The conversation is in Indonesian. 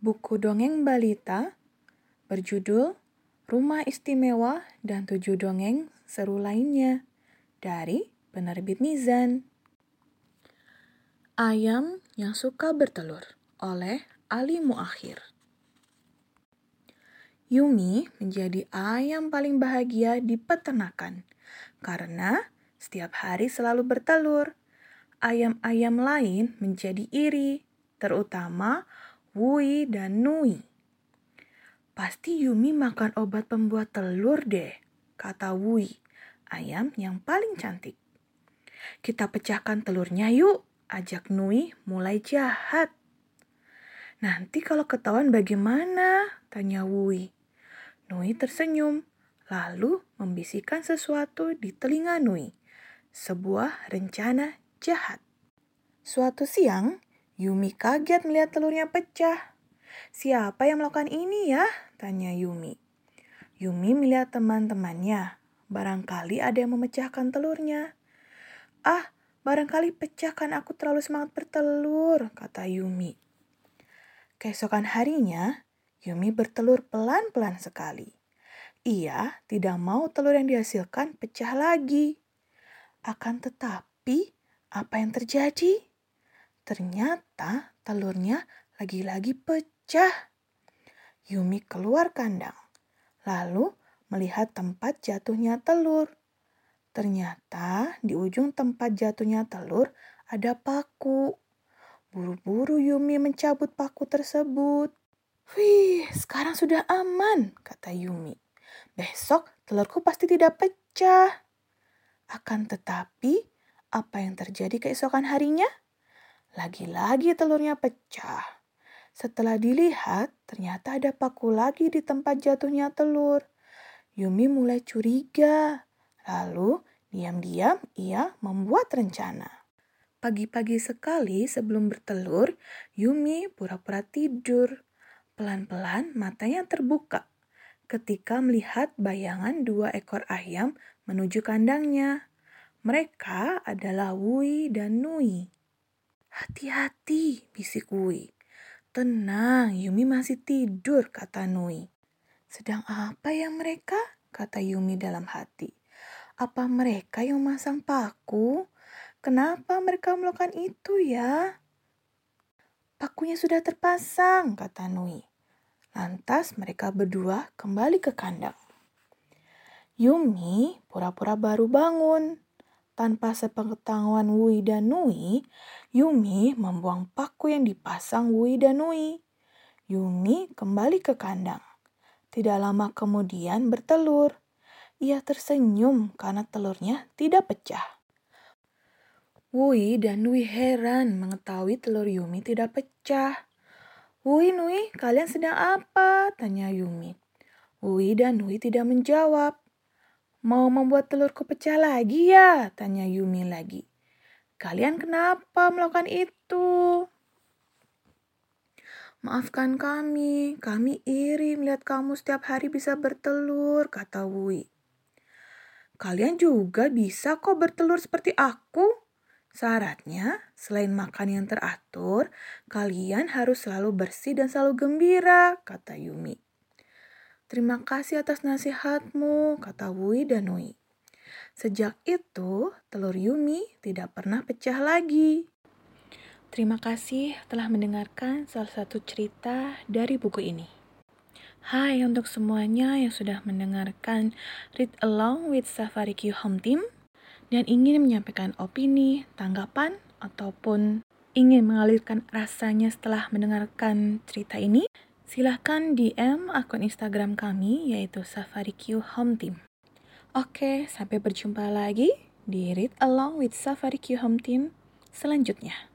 buku dongeng balita berjudul Rumah Istimewa dan Tujuh Dongeng Seru Lainnya dari penerbit Mizan. Ayam yang suka bertelur oleh Ali Muakhir. Yumi menjadi ayam paling bahagia di peternakan karena setiap hari selalu bertelur. Ayam-ayam lain menjadi iri, terutama Wui dan Nui. Pasti Yumi makan obat pembuat telur deh, kata Wui, ayam yang paling cantik. Kita pecahkan telurnya yuk, ajak Nui mulai jahat. Nanti kalau ketahuan bagaimana? Tanya Wui. Nui tersenyum, lalu membisikkan sesuatu di telinga Nui. Sebuah rencana jahat. Suatu siang, Yumi kaget melihat telurnya pecah. Siapa yang melakukan ini ya? Tanya Yumi. Yumi melihat teman-temannya. Barangkali ada yang memecahkan telurnya. Ah, barangkali pecahkan aku terlalu semangat bertelur, kata Yumi. Keesokan harinya, Yumi bertelur pelan-pelan sekali. Ia tidak mau telur yang dihasilkan pecah lagi. Akan tetapi, apa yang terjadi? Ternyata telurnya lagi-lagi pecah. Yumi keluar kandang, lalu melihat tempat jatuhnya telur. Ternyata di ujung tempat jatuhnya telur ada paku. Buru-buru Yumi mencabut paku tersebut. Wih, sekarang sudah aman, kata Yumi. Besok telurku pasti tidak pecah. Akan tetapi, apa yang terjadi keesokan harinya? Lagi-lagi telurnya pecah. Setelah dilihat, ternyata ada paku lagi di tempat jatuhnya telur. Yumi mulai curiga. Lalu, diam-diam ia membuat rencana. Pagi-pagi sekali sebelum bertelur, Yumi pura-pura tidur. Pelan-pelan matanya terbuka ketika melihat bayangan dua ekor ayam menuju kandangnya. Mereka adalah Wui dan Nui. Hati-hati, bisik Wui. Tenang, Yumi masih tidur, kata Nui. Sedang apa ya mereka? Kata Yumi dalam hati. Apa mereka yang masang paku? Kenapa mereka melakukan itu ya? Pakunya sudah terpasang, kata Nui. Lantas mereka berdua kembali ke kandang. Yumi pura-pura baru bangun. Tanpa sepengetahuan Wui dan Nui, Yumi membuang paku yang dipasang Wui dan Nui. Yumi kembali ke kandang. Tidak lama kemudian bertelur. Ia tersenyum karena telurnya tidak pecah. Wui dan Nui heran mengetahui telur Yumi tidak pecah. Wui, Nui, kalian sedang apa? Tanya Yumi. Wui dan Nui tidak menjawab. Mau membuat telurku pecah lagi ya? Tanya Yumi lagi. Kalian kenapa melakukan itu? Maafkan kami, kami iri melihat kamu setiap hari bisa bertelur, kata Wui. Kalian juga bisa kok bertelur seperti aku. Syaratnya, selain makan yang teratur, kalian harus selalu bersih dan selalu gembira, kata Yumi. Terima kasih atas nasihatmu, kata Wui dan Nui. Sejak itu, telur Yumi tidak pernah pecah lagi. Terima kasih telah mendengarkan salah satu cerita dari buku ini. Hai untuk semuanya yang sudah mendengarkan Read Along with Safari Q Home Team dan ingin menyampaikan opini, tanggapan, ataupun ingin mengalirkan rasanya setelah mendengarkan cerita ini, silahkan DM akun Instagram kami yaitu Safari Q Home Team. Oke, sampai berjumpa lagi di Read Along with Safari Q Home Team selanjutnya.